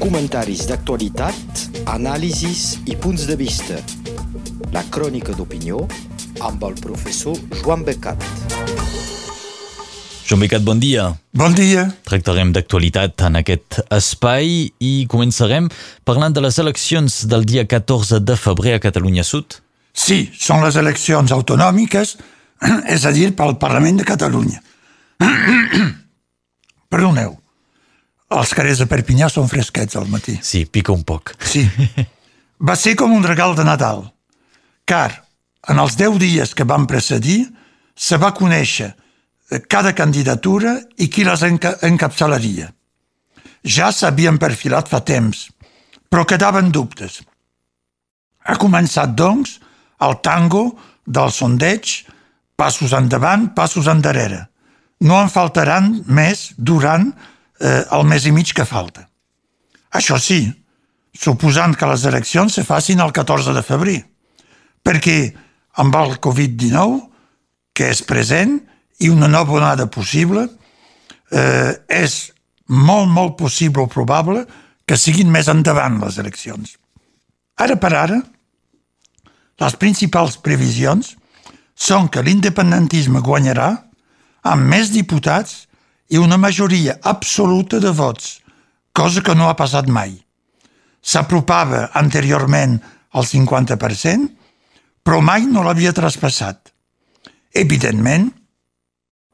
comentaris d'actualitat, anàlisis i punts de vista. La crònica d'opinió amb el professor Joan Becat. Joan Becat, bon dia. Bon dia. Tractarem d'actualitat en aquest espai i començarem parlant de les eleccions del dia 14 de febrer a Catalunya Sud. Sí, són les eleccions autonòmiques, és a dir, pel Parlament de Catalunya. Perdoneu, els carrers de Perpinyà són fresquets al matí. Sí, pica un poc. Sí. Va ser com un regal de Nadal, car en els deu dies que van precedir se va conèixer cada candidatura i qui les enca encapçalaria. Ja s'havien perfilat fa temps, però quedaven dubtes. Ha començat, doncs, el tango del sondeig, passos endavant, passos endarrere. No en faltaran més durant eh, el mes i mig que falta. Això sí, suposant que les eleccions se facin el 14 de febrer, perquè amb el Covid-19, que és present, i una nova onada possible, eh, és molt, molt possible o probable que siguin més endavant les eleccions. Ara per ara, les principals previsions són que l'independentisme guanyarà amb més diputats i una majoria absoluta de vots, cosa que no ha passat mai. S'apropava anteriorment al 50%, però mai no l'havia traspassat. Evidentment,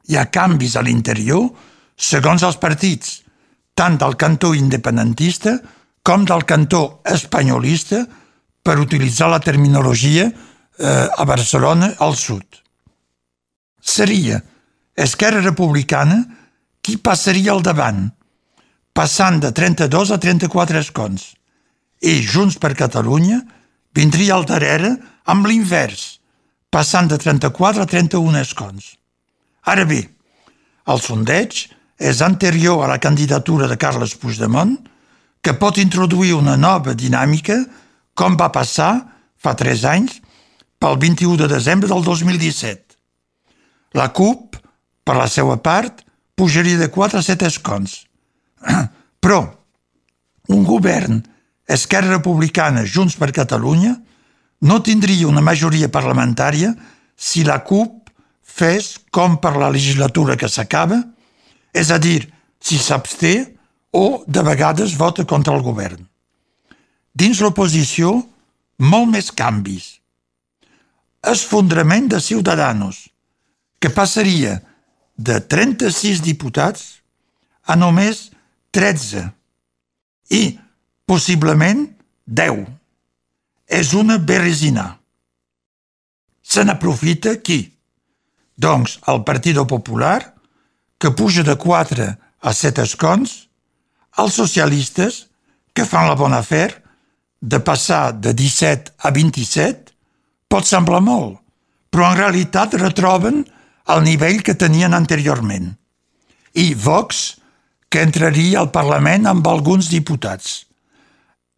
hi ha canvis a l'interior segons els partits, tant del cantó independentista com del cantó espanyolista, per utilitzar la terminologia eh, a Barcelona al sud. Seria Esquerra Republicana qui passaria al davant, passant de 32 a 34 escons. I Junts per Catalunya vindria al darrere amb l'invers, passant de 34 a 31 escons. Ara bé, el sondeig és anterior a la candidatura de Carles Puigdemont, que pot introduir una nova dinàmica, com va passar fa tres anys, pel 21 de desembre del 2017. La CUP, per la seva part, pujaria de 4 a 7 escons. Però un govern Esquerra Republicana Junts per Catalunya no tindria una majoria parlamentària si la CUP fes com per la legislatura que s'acaba, és a dir, si s'absté o de vegades vota contra el govern. Dins l'oposició, molt més canvis. Esfondrament de Ciudadanos, que passaria de 36 diputats a només 13 i possiblement 10. És una berresina. Se n'aprofita qui? Doncs el Partit Popular, que puja de 4 a 7 escons, els socialistes, que fan la bona afer, de passar de 17 a 27, pot semblar molt, però en realitat retroben al nivell que tenien anteriorment. I Vox, que entraria al Parlament amb alguns diputats.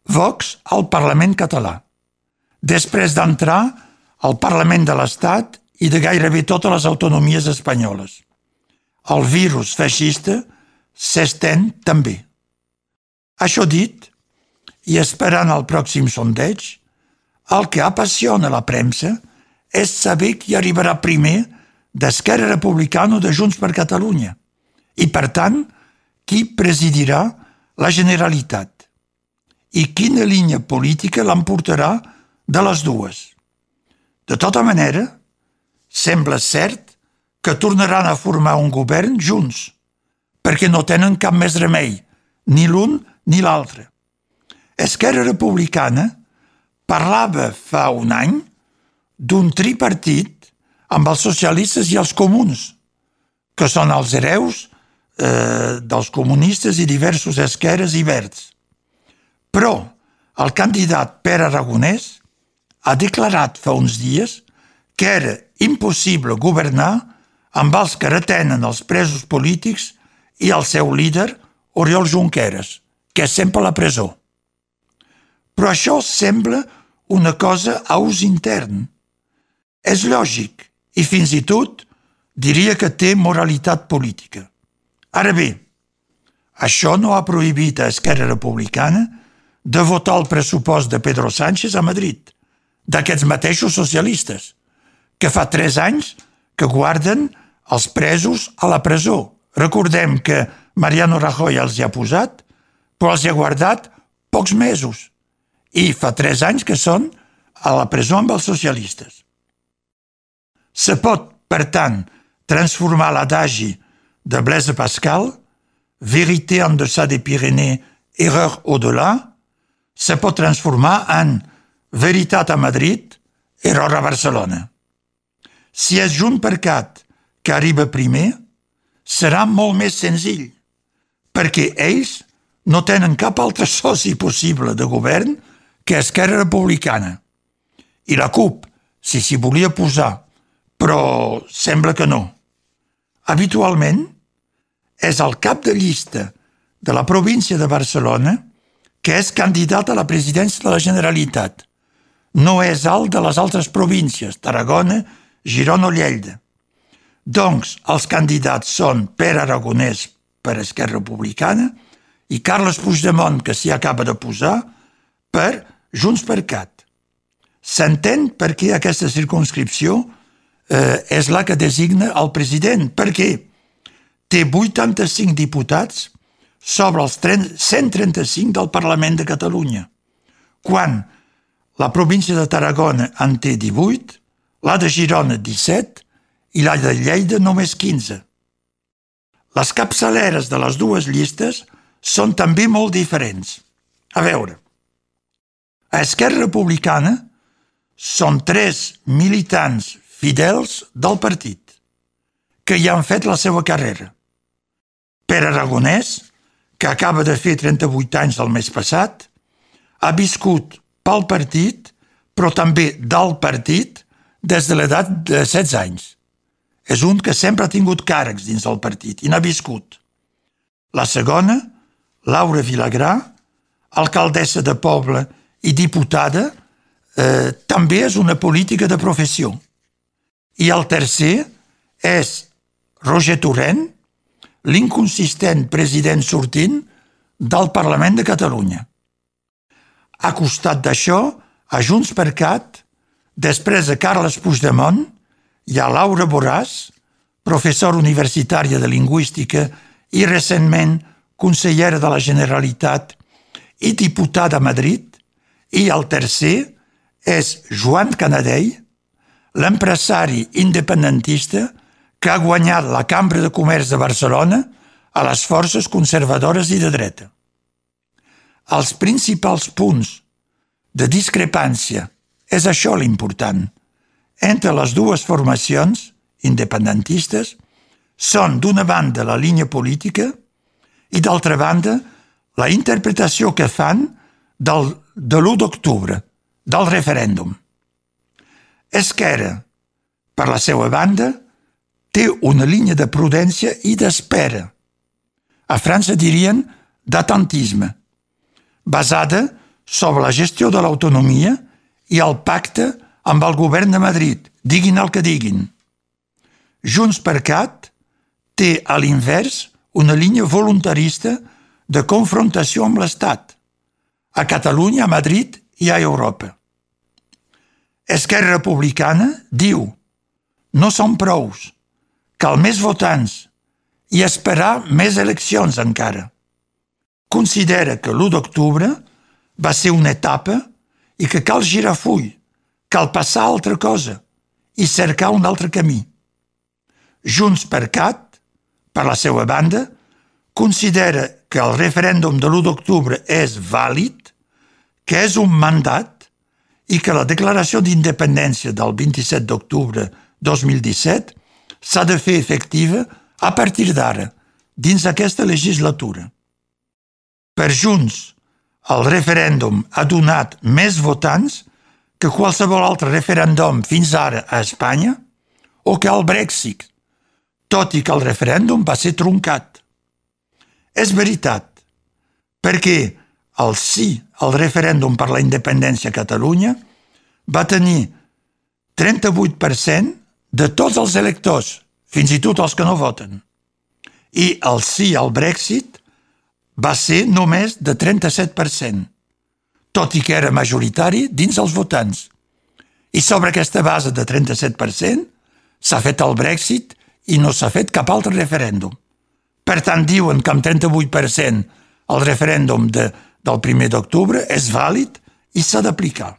Vox al Parlament català. Després d'entrar al Parlament de l'Estat i de gairebé totes les autonomies espanyoles. El virus feixista s'estén també. Això dit, i esperant el pròxim sondeig, el que apassiona la premsa és saber qui arribarà primer d'Esquerra Republicana o de Junts per Catalunya i, per tant, qui presidirà la Generalitat i quina línia política l'emportarà de les dues. De tota manera, sembla cert que tornaran a formar un govern junts, perquè no tenen cap més remei, ni l'un ni l'altre. Esquerra Republicana parlava fa un any d'un tripartit amb els socialistes i els comuns, que són els hereus eh, dels comunistes i diversos esquerres i verds. Però el candidat Pere Aragonès ha declarat fa uns dies que era impossible governar amb els que retenen els presos polítics i el seu líder, Oriol Junqueras, que és sempre a la presó. Però això sembla una cosa a ús intern. És lògic i fins i tot diria que té moralitat política. Ara bé, Això no ha prohibit a Esquerra Republicana de votar el pressupost de Pedro Sánchez a Madrid, d'aquests mateixos socialistes, que fa tres anys que guarden els presos a la presó. Recordem que Mariano Rajoy els hi ha posat, però els hi ha guardat pocs mesos. I fa tres anys que són a la presó amb els socialistes. Se pot, per tant, transformar l'adagi de Blaise Pascal, vérité en deçà des Pyrénées, erreur au-delà, se pot transformar en veritat a Madrid, error a Barcelona. Si és Junt per Cat que arriba primer, serà molt més senzill, perquè ells no tenen cap altre soci possible de govern que Esquerra Republicana. I la CUP, si s'hi volia posar, però sembla que no. Habitualment, és el cap de llista de la província de Barcelona que és candidat a la presidència de la Generalitat. No és alt de les altres províncies, Tarragona, Girona o Lleida. Doncs els candidats són Pere Aragonès per Esquerra Republicana i Carles Puigdemont, que s'hi acaba de posar, per Junts per Cat. S'entén per què aquesta circunscripció eh, és la que designa el president, perquè té 85 diputats sobre els 135 del Parlament de Catalunya, quan la província de Tarragona en té 18, la de Girona 17 i la de Lleida només 15. Les capçaleres de les dues llistes són també molt diferents. A veure, a Esquerra Republicana són tres militants fidels del partit que hi han fet la seva carrera. Per Aragonès, que acaba de fer 38 anys el mes passat, ha viscut pel partit, però també del partit, des de l'edat de 16 anys. És un que sempre ha tingut càrrecs dins del partit i n'ha viscut. La segona, Laura Vilagrà, alcaldessa de poble i diputada, eh, també és una política de professió. I el tercer és Roger Torrent, l'inconsistent president sortint del Parlament de Catalunya. A costat d'això, a Junts per Cat, després de Carles Puigdemont, hi ha Laura Borràs, professora universitària de Lingüística i recentment consellera de la Generalitat i diputada a Madrid, i el tercer és Joan Canadell, l'empresari independentista que ha guanyat la Cambra de Comerç de Barcelona a les forces conservadores i de dreta. Els principals punts de discrepància és això l'important. Entre les dues formacions independentistes són, d'una banda, la línia política i, d'altra banda, la interpretació que fan del, de l'1 d'octubre, del referèndum. Esquerra, per la seva banda, té una línia de prudència i d'espera. A França dirien d'attentisme, basada sobre la gestió de l'autonomia i el pacte amb el govern de Madrid, diguin el que diguin. Junts per Cat té, a l'invers, una línia voluntarista de confrontació amb l'Estat, a Catalunya, a Madrid i a Europa. Esquerra Republicana diu no són prous, cal més votants i esperar més eleccions encara. Considera que l'1 d'octubre va ser una etapa i que cal girar full, cal passar altra cosa i cercar un altre camí. Junts per Cat, per la seva banda, considera que el referèndum de l'1 d'octubre és vàlid, que és un mandat i que la declaració d'independència del 27 d'octubre 2017 s'ha de fer efectiva a partir d'ara, dins aquesta legislatura. Per Junts, el referèndum ha donat més votants que qualsevol altre referèndum fins ara a Espanya o que el Brexit, tot i que el referèndum va ser truncat. És veritat, perquè el sí al referèndum per la independència a Catalunya va tenir 38% de tots els electors, fins i tot els que no voten. I el sí al Brexit va ser només de 37%, tot i que era majoritari dins els votants. I sobre aquesta base de 37% s'ha fet el Brexit i no s'ha fet cap altre referèndum. Per tant, diuen que amb 38% el referèndum de, del 1 d'octubre és vàlid i s'ha d'aplicar.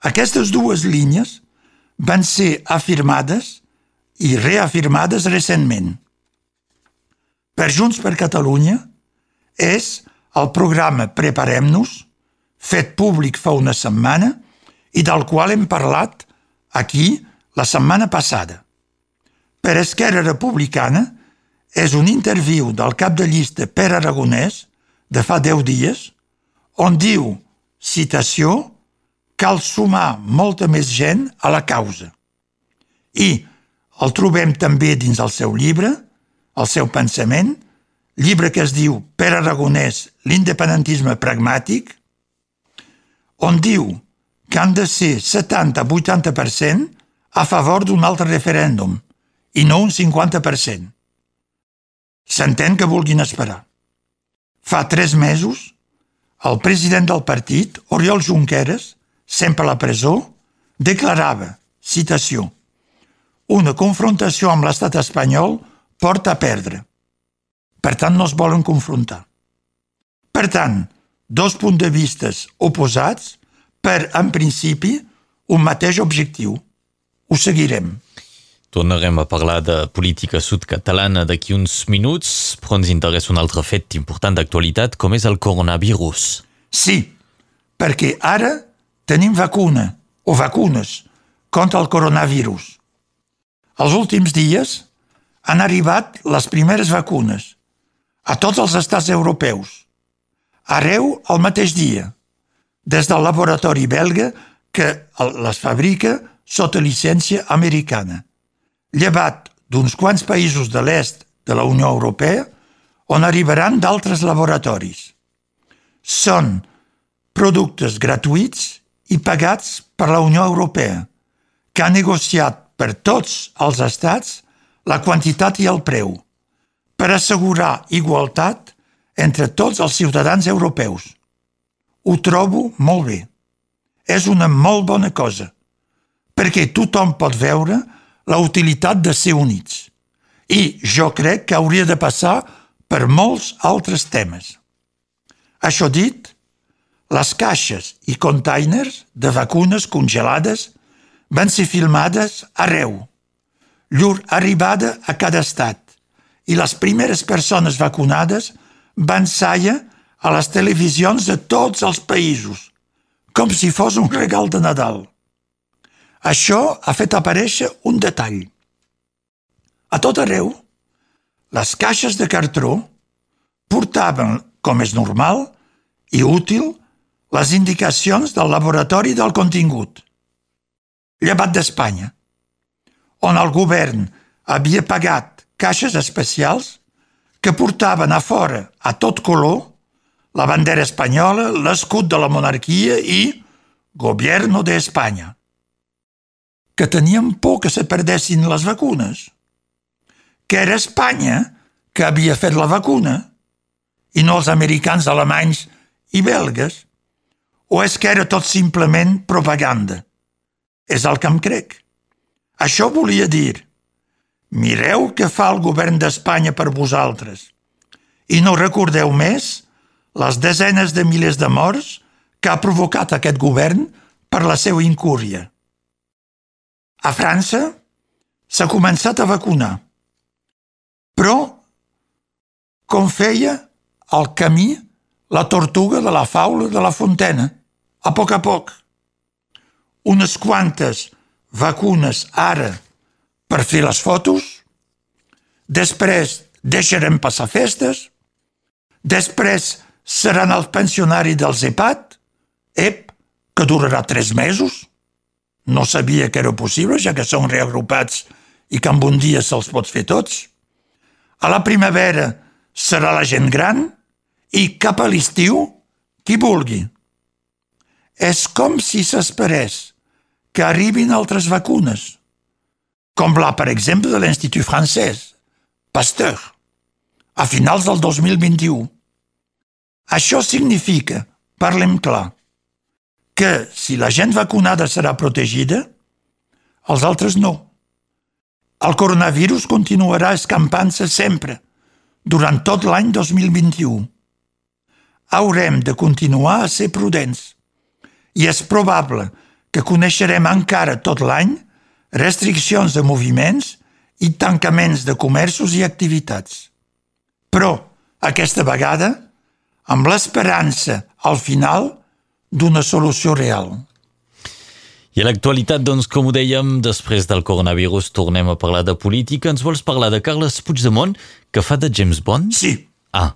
Aquestes dues línies van ser afirmades i reafirmades recentment. Per Junts per Catalunya és el programa Preparem-nos, fet públic fa una setmana i del qual hem parlat aquí la setmana passada. Per Esquerra Republicana és un interviu del cap de llista Pere Aragonès de fa 10 dies on diu, citació, cal sumar molta més gent a la causa. I el trobem també dins el seu llibre, el seu pensament, llibre que es diu Per Aragonès, l'independentisme pragmàtic, on diu que han de ser 70-80% a favor d'un altre referèndum i no un 50%. S'entén que vulguin esperar. Fa tres mesos, el president del partit, Oriol Junqueras, sempre a la presó, declarava, citació, una confrontació amb l'estat espanyol porta a perdre. Per tant, no es volen confrontar. Per tant, dos punts de vistes oposats per, en principi, un mateix objectiu. Ho seguirem. Tornarem a parlar de política sud-catalana d'aquí uns minuts, però ens interessa un altre fet important d'actualitat, com és el coronavirus. Sí, perquè ara tenim vacuna, o vacunes, contra el coronavirus. Els últims dies han arribat les primeres vacunes a tots els estats europeus, arreu al mateix dia, des del laboratori belga que les fabrica sota llicència americana, llevat d'uns quants països de l'est de la Unió Europea on arribaran d'altres laboratoris. Són productes gratuïts i pagats per la Unió Europea, que ha negociat per tots els estats la quantitat i el preu, per assegurar igualtat entre tots els ciutadans europeus. Ho trobo molt bé. És una molt bona cosa, perquè tothom pot veure la utilitat de ser units. I jo crec que hauria de passar per molts altres temes. Això dit, les caixes i containers de vacunes congelades van ser filmades arreu. Llur arribada a cada estat i les primeres persones vacunades van saia a les televisions de tots els països, com si fos un regal de Nadal. Això ha fet aparèixer un detall. A tot arreu, les caixes de cartró portaven, com és normal i útil, les indicacions del laboratori del contingut – llevat d'Espanya, on el govern havia pagat caixes especials que portaven a fora, a tot color, la bandera espanyola, l'escut de la monarquia i Gobierno de Espanya. Que tenien por que se perdessin les vacunes. Que era Espanya que havia fet la vacuna i no els americans, alemanys i belgues. O és que era tot simplement propaganda? És el que em crec. Això volia dir, mireu què fa el govern d'Espanya per vosaltres i no recordeu més les desenes de milers de morts que ha provocat aquest govern per la seva incúria. A França s'ha començat a vacunar, però com feia el camí la tortuga de la faula de la Fontena, a poc a poc unes quantes vacunes ara per fer les fotos, després deixarem passar festes, després seran els pensionaris del EPAT, ep, que durarà tres mesos. No sabia que era possible, ja que són reagrupats i que en un dia se'ls pot fer tots. A la primavera serà la gent gran i cap a l'estiu, qui vulgui. És com si s'esperés que arribin altres vacunes, com la, per exemple, de l'Institut francès, Pasteur, a finals del 2021. Això significa, parlem clar, que si la gent vacunada serà protegida, els altres no. El coronavirus continuarà escampant-se sempre, durant tot l'any 2021. Haurem de continuar a ser prudents i és probable que coneixerem encara tot l'any restriccions de moviments i tancaments de comerços i activitats. Però, aquesta vegada, amb l'esperança, al final, d'una solució real. I a l'actualitat, doncs, com ho dèiem, després del coronavirus tornem a parlar de política. Ens vols parlar de Carles Puigdemont, que fa de James Bond? Sí. Ah.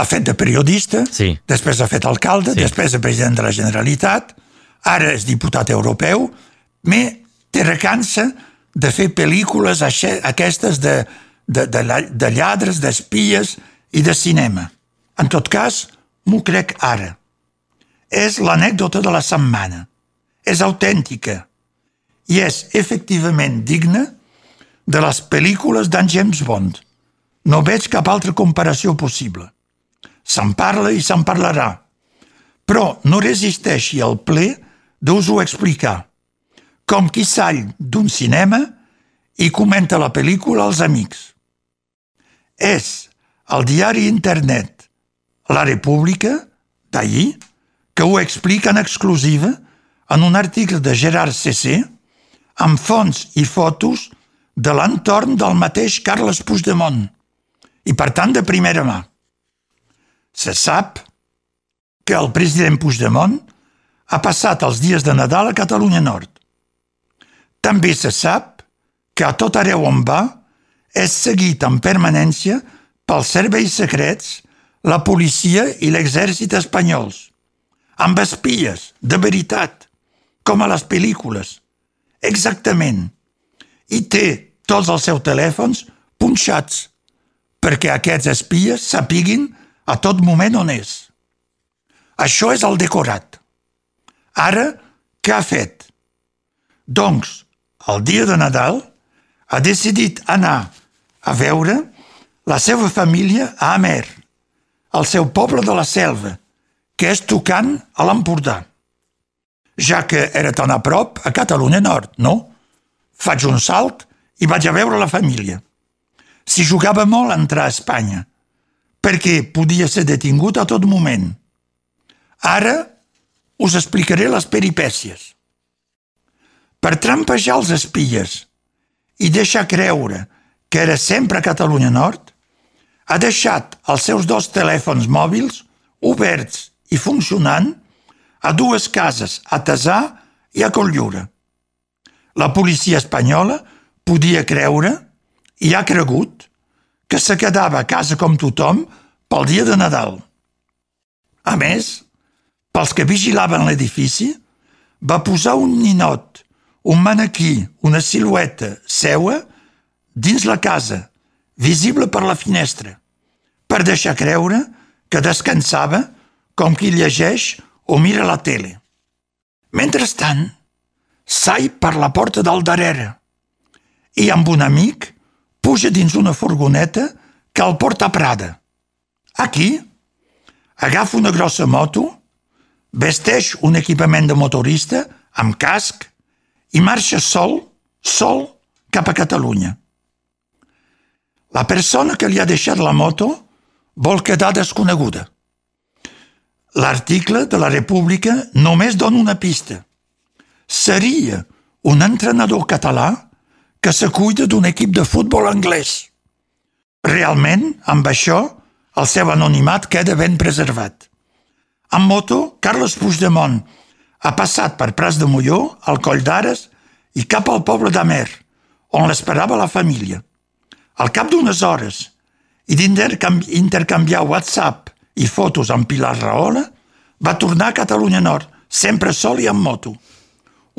Ha fet de periodista, sí. després ha fet alcalde, sí. després de president de la Generalitat, ara és diputat europeu, me té recança de fer pel·lícules aquestes de, de, de, de lladres, d'espies i de cinema. En tot cas, m'ho crec ara. És l'anècdota de la setmana. És autèntica i és efectivament digna de les pel·lícules d'en James Bond. No veig cap altra comparació possible. Se'n parla i se'n parlarà. Però no resisteixi al ple d'us-ho explicar com qui sall d'un cinema i comenta la pel·lícula als amics. És el diari internet La República, d'ahir, que ho explica en exclusiva en un article de Gerard CC amb fons i fotos de l'entorn del mateix Carles Puigdemont. I, per tant, de primera mà. Se sap que el president Puigdemont ha passat els dies de Nadal a Catalunya Nord. També se sap que a tot arreu on va és seguit en permanència pels serveis secrets, la policia i l'exèrcit espanyols, amb espies, de veritat, com a les pel·lícules. Exactament. I té tots els seus telèfons punxats perquè aquests espies sapiguin a tot moment on és. Això és el decorat. Ara, què ha fet? Doncs, el dia de Nadal, ha decidit anar a veure la seva família a Amer, el seu poble de la selva, que és tocant a l'Empordà. Ja que era tan a prop, a Catalunya Nord, no? Faig un salt i vaig a veure la família. S'hi jugava molt a entrar a Espanya, perquè podia ser detingut a tot moment. Ara us explicaré les peripècies per trampejar els espies i deixar creure que era sempre a Catalunya Nord, ha deixat els seus dos telèfons mòbils oberts i funcionant a dues cases, a Tesà i a Colllura. La policia espanyola podia creure, i ha cregut, que se quedava a casa com tothom pel dia de Nadal. A més, pels que vigilaven l'edifici, va posar un ninot un manequí, una silueta seua dins la casa, visible per la finestra, per deixar creure que descansava com qui llegeix o mira la tele. Mentrestant, sai per la porta del darrere i amb un amic puja dins una furgoneta que el porta a Prada. Aquí, agafa una grossa moto, vesteix un equipament de motorista amb casc, i marxa sol, sol, cap a Catalunya. La persona que li ha deixat la moto vol quedar desconeguda. L'article de la República només dona una pista. Seria un entrenador català que se cuida d'un equip de futbol anglès. Realment, amb això, el seu anonimat queda ben preservat. Amb moto, Carles Puigdemont ha passat per Pras de Molló, al Coll d'Ares i cap al poble d'Amer, on l'esperava la família. Al cap d'unes hores i d'intercanviar WhatsApp i fotos amb Pilar Rahola, va tornar a Catalunya Nord, sempre sol i amb moto.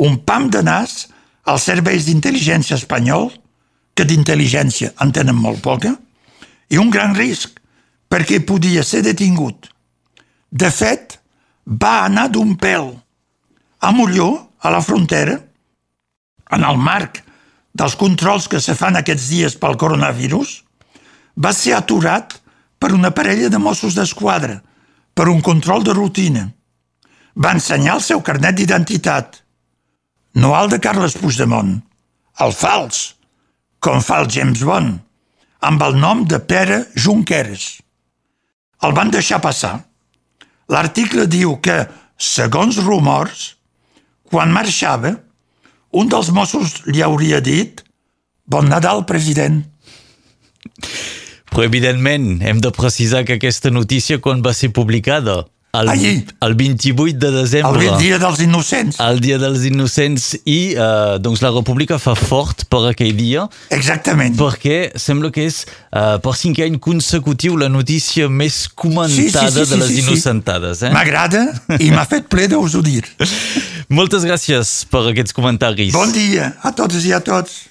Un pam de nas als serveis d'intel·ligència espanyol, que d'intel·ligència en tenen molt poca, i un gran risc, perquè podia ser detingut. De fet, va anar d'un pèl a Molló, a la frontera, en el marc dels controls que se fan aquests dies pel coronavirus, va ser aturat per una parella de Mossos d'Esquadra per un control de rutina. Va ensenyar el seu carnet d'identitat. No el de Carles Puigdemont, el fals, com fa el James Bond, amb el nom de Pere Junqueras. El van deixar passar. L'article diu que, segons rumors, quan marxava, un dels Mossos li hauria dit Bon Nadal, president. Però, evidentment, hem de precisar que aquesta notícia quan va ser publicada? El, Ahir. el 28 de desembre. El dia dels innocents. El dia dels innocents i eh, doncs la República fa fort per aquell dia Exactament. perquè sembla que és eh, per cinquè any consecutiu la notícia més comentada de les innocentades. Eh? M'agrada i m'ha fet ple de us ho dir. Moltes gràcies per aquests comentaris. Bon dia a tots i a tots.